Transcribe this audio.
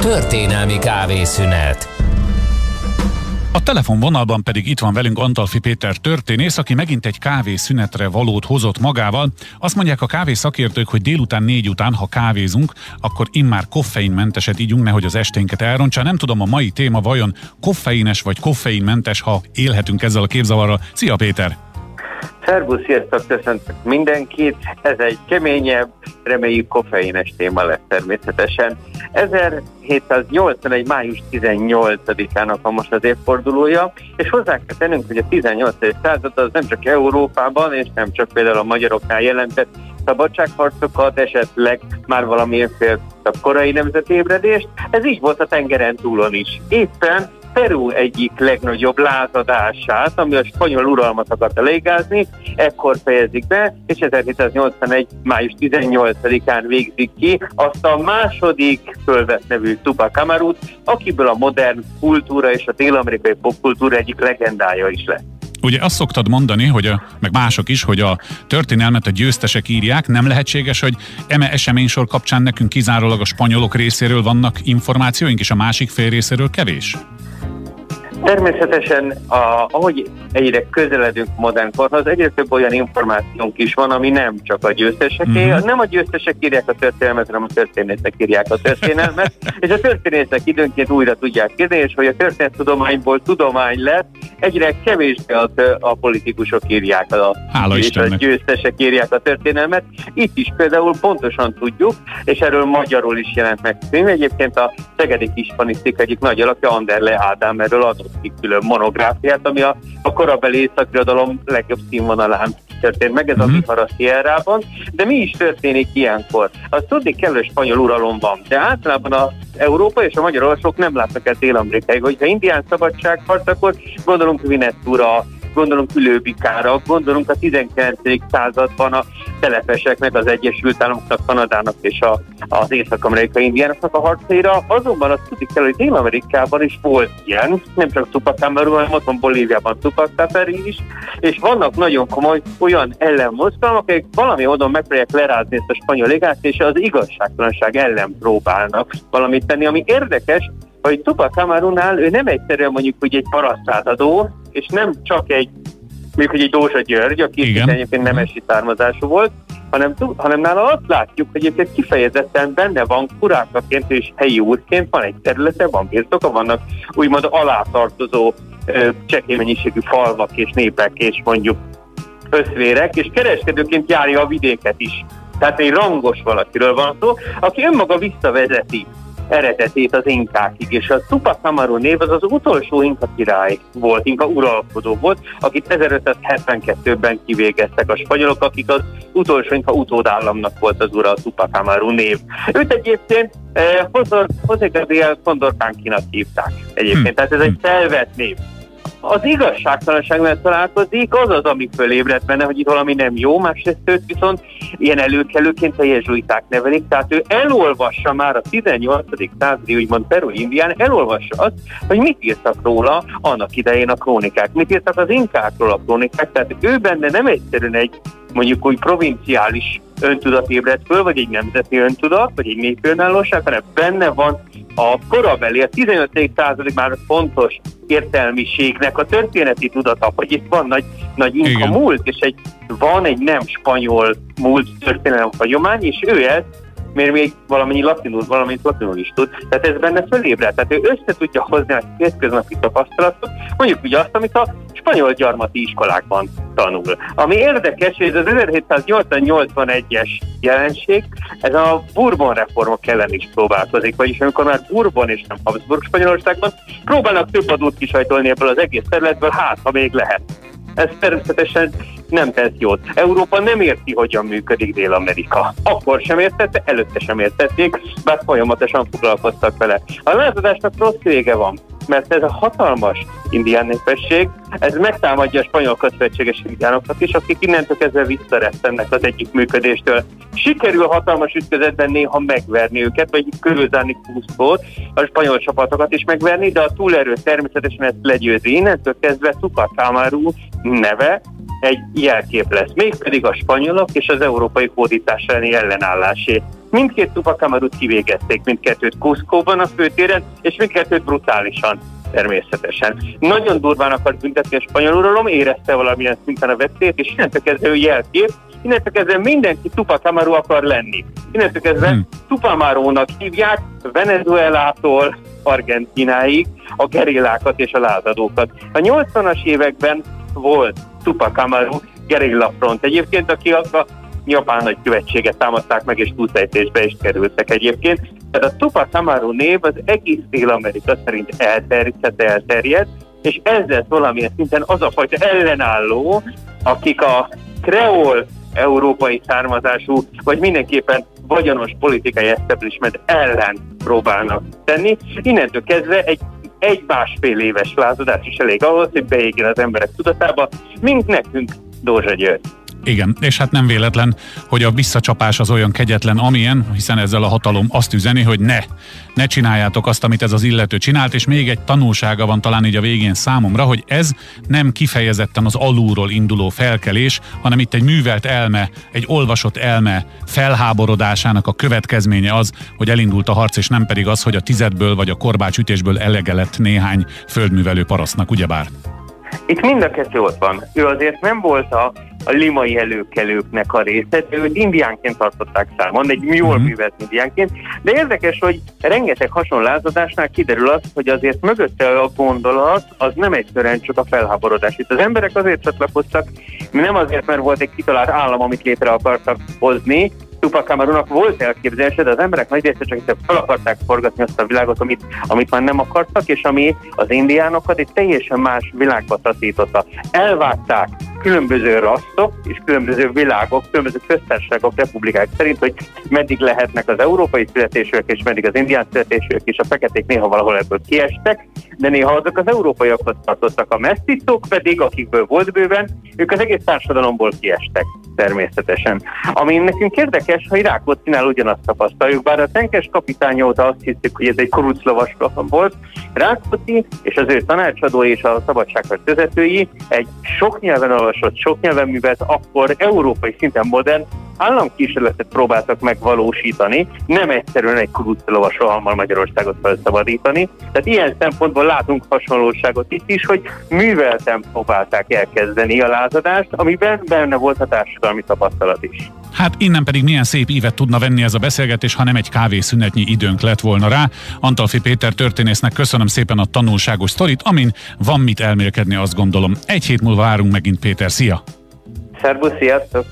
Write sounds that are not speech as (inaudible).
Történelmi kávészünet a telefonvonalban pedig itt van velünk Antalfi Péter történész, aki megint egy kávé szünetre valót hozott magával. Azt mondják a kávé szakértők, hogy délután négy után, ha kávézunk, akkor immár koffeinmenteset ígyunk, nehogy az esténket elrontsa. Nem tudom, a mai téma vajon koffeines vagy koffeinmentes, ha élhetünk ezzel a képzavarral. Szia Péter! Szervusz, sziasztok, köszöntök mindenkit. Ez egy keményebb, reméljük koffeines téma lesz természetesen. 1781. május 18-ának a most az évfordulója, és hozzá kell tennünk, hogy a 18. század az nem csak Európában, és nem csak például a magyaroknál jelentett szabadságharcokat, esetleg már valamilyen korai nemzetébredést. Ez így volt a tengeren túlon is. Éppen Peru egyik legnagyobb lázadását, ami a spanyol uralmat akarta légázni, ekkor fejezik be, és 1781. május 18-án végzik ki azt a második fölvett nevű Tupac Amarut, akiből a modern kultúra és a dél-amerikai popkultúra egyik legendája is lett. Ugye azt szoktad mondani, hogy a, meg mások is, hogy a történelmet a győztesek írják. Nem lehetséges, hogy eme eseménysor kapcsán nekünk kizárólag a spanyolok részéről vannak információink, és a másik fél részéről kevés? Természetesen, a, ahogy egyre közeledünk modern korhoz, egyre több olyan információnk is van, ami nem csak a győzteseké, uh-huh. nem a győztesek írják a történelmet, hanem a történészek írják a történelmet, (laughs) és a történészek időnként újra tudják írni, és hogy a történettudományból tudomány lett, egyre kevésbé a, a politikusok írják a, Hála és a győztesek írják a történelmet. Itt is például pontosan tudjuk, és erről magyarul is jelent meg. Egyébként a Szegedi Kispanisztik egyik nagy alapja Anderle Ádám erről adott ki külön monográfiát, ami a, a korabeli északirodalom legjobb színvonalán történt meg, ez uh-huh. a Vihar a Sierrában, de mi is történik ilyenkor? Azt tudni kell, hogy spanyol uralom van, de általában az Európa és a magyar olvasók nem látnak el Dél-Amerikáig. Hogyha indián szabadságharc, akkor gondolunk Vinettúra, gondolunk Ülőbikára, gondolunk a 19. században a telepeseknek, az Egyesült Államoknak, Kanadának és a, az észak-amerikai indiánoknak a harcaira. Azonban azt tudni kell, hogy Dél-Amerikában is volt ilyen, nem csak Tupac Amaru, hanem ott van Bolíviában Tupac Taperi is, és vannak nagyon komoly olyan ellenmozgalmak, akik valami módon megpróbálják lerázni ezt a spanyol ligát, és az igazságtalanság ellen próbálnak valamit tenni, ami érdekes, hogy Tupac Amarunál ő nem egyszerűen mondjuk, hogy egy parasztátadó, és nem csak egy mondjuk, hogy egy Dózsa György, aki Igen. egyébként nemesi származású volt, hanem, hanem nála azt látjuk, hogy egyébként kifejezetten benne van kurákaként és helyi úrként, van egy területe, van birtoka, vannak úgymond alátartozó csekély mennyiségű falvak és népek és mondjuk összvérek, és kereskedőként járja a vidéket is. Tehát egy rangos valakiről van szó, aki önmaga visszavezeti eredetét az inkákig, és a Tupac Amaru név az az utolsó inka király volt, inka uralkodó volt, akit 1572-ben kivégeztek a spanyolok, akik az utolsó inka utódállamnak volt az ura a Tupac Amaru név. Őt egyébként eh, José Gabriel Condorcánkinak hívták egyébként, hm. tehát ez egy felvett név az igazságtalanság mert találkozik, az az, ami fölébredt benne, hogy itt valami nem jó, másrészt őt viszont ilyen előkelőként a jezsuiták nevelik, tehát ő elolvassa már a 18. századi, úgymond Peru Indián, elolvassa azt, hogy mit írtak róla annak idején a krónikák, mit írtak az inkákról a krónikák, tehát ő benne nem egyszerűen egy mondjuk úgy provinciális öntudat ébredt föl, vagy egy nemzeti öntudat, vagy egy népönállóság, hanem benne van a korabeli, a 15. századi már fontos értelmiségnek a történeti tudata, hogy itt van nagy, nagy inka múlt, és egy, van egy nem spanyol múlt történelem hagyomány, és ő ezt mert még valamennyi latinul, valamint latinul is tud. Tehát ez benne fölébred. Tehát ő össze tudja hozni a hétköznapi tapasztalatot, mondjuk ugye azt, amit a spanyol gyarmati iskolákban tanul. Ami érdekes, hogy ez az 1780-81-es jelenség, ez a Bourbon reformok ellen is próbálkozik, vagyis amikor már Bourbon és nem Habsburg Spanyolországban próbálnak több adót kisajtolni ebből az egész területből, hát ha még lehet. Ez természetesen nem tesz jót. Európa nem érti, hogyan működik Dél-Amerika. Akkor sem értette, előtte sem értették, bár folyamatosan foglalkoztak vele. A lázadásnak rossz vége van, mert ez a hatalmas indián népesség, ez megtámadja a spanyol közvetséges indiánokat is, akik innentől kezdve visszarettennek az együttműködéstől. Sikerül hatalmas ütközetben néha megverni őket, vagy körülzárni Cusco-t, a spanyol csapatokat is megverni, de a túlerő természetesen ezt legyőzi. Innentől kezdve Tupac neve egy jelkép lesz, mégpedig a spanyolok és az európai hódítás elleni ellenállásé. Mindkét tupakamarut kivégezték, mindkettőt Kuszkóban a főtéren, és mindkettőt brutálisan természetesen. Nagyon durván akart büntetni a spanyol uralom, érezte valamilyen szinten a veszélyt, és innentől kezdve ő jelkép, innentől kezdve mindenki Tupac Amaru akar lenni. Innentől kezdve hmm. Tupamarónak hívják Venezuelától Argentináig a gerillákat és a lázadókat. A 80-as években volt Tupac Amaru gerilla front egyébként, aki a, a japán nagy követséget támadták meg, és túlszejtésbe is kerültek egyébként. Tehát a Tupac Amaru név az egész Dél-Amerika szerint elterjedt, elterjedt, és ezzel valamilyen szinten az a fajta ellenálló, akik a kreol európai származású, vagy mindenképpen vagyonos politikai establishment ellen próbálnak tenni. Innentől kezdve egy egy másfél éves lázadás is elég ahhoz, hogy beégjen az emberek tudatába, mint nekünk Dózsa György. Igen, és hát nem véletlen, hogy a visszacsapás az olyan kegyetlen, amilyen, hiszen ezzel a hatalom azt üzeni, hogy ne, ne csináljátok azt, amit ez az illető csinált, és még egy tanulsága van talán így a végén számomra, hogy ez nem kifejezetten az alulról induló felkelés, hanem itt egy művelt elme, egy olvasott elme felháborodásának a következménye az, hogy elindult a harc, és nem pedig az, hogy a tizedből vagy a korbácsütésből elege lett néhány földművelő parasztnak, ugyebár? Itt mind a kettő ott van. Ő azért nem volt a, a limai előkelőknek a része, őt indiánként tartották számon, egy jól uh-huh. művelt indiánként, de érdekes, hogy rengeteg hasonlázadásnál kiderül az, hogy azért mögötte a gondolat az nem egyszerűen csak a felháborodás. Itt az emberek azért csatlakoztak, nem azért, mert volt egy kitalált állam, amit létre akartak hozni, Tupac Amarunak volt elképzelése, de az emberek nagy része csak fel akarták forgatni azt a világot, amit, amit már nem akartak, és ami az indiánokat egy teljesen más világba taszította. Elvágták különböző rasszok és különböző világok, különböző köztársaságok, republikák szerint, hogy meddig lehetnek az európai születésűek és meddig az indián születésűek, és a feketék néha valahol ebből kiestek, de néha azok az európaiakhoz tartoztak. A mesztisztók pedig, akikből volt bőven, ők az egész társadalomból kiestek természetesen. Ami nekünk érdekes, hogy Rákóczinál ugyanazt tapasztaljuk, bár a tenkes kapitány óta azt hiszük, hogy ez egy kuruclovas volt, Rákóczi és az ő tanácsadó és a szabadságharc vezetői egy sok nyelven olvasott, sok nyelven művelt, akkor európai szinten modern államkísérletet próbáltak megvalósítani, nem egyszerűen egy kuruclovas rohammal Magyarországot felszabadítani. Tehát ilyen szempontból látunk hasonlóságot itt is, hogy művelten próbálták elkezdeni a lázadást, amiben benne volt a társadalmi tapasztalat is. Hát innen pedig milyen szép ívet tudna venni ez a beszélgetés, ha nem egy kávészünetnyi időnk lett volna rá. Antalfi Péter történésznek köszönöm szépen a tanulságos sztorit, amin van mit elmélkedni, azt gondolom. Egy hét múlva várunk megint Péter, szia! Szerbusz, sziasztok!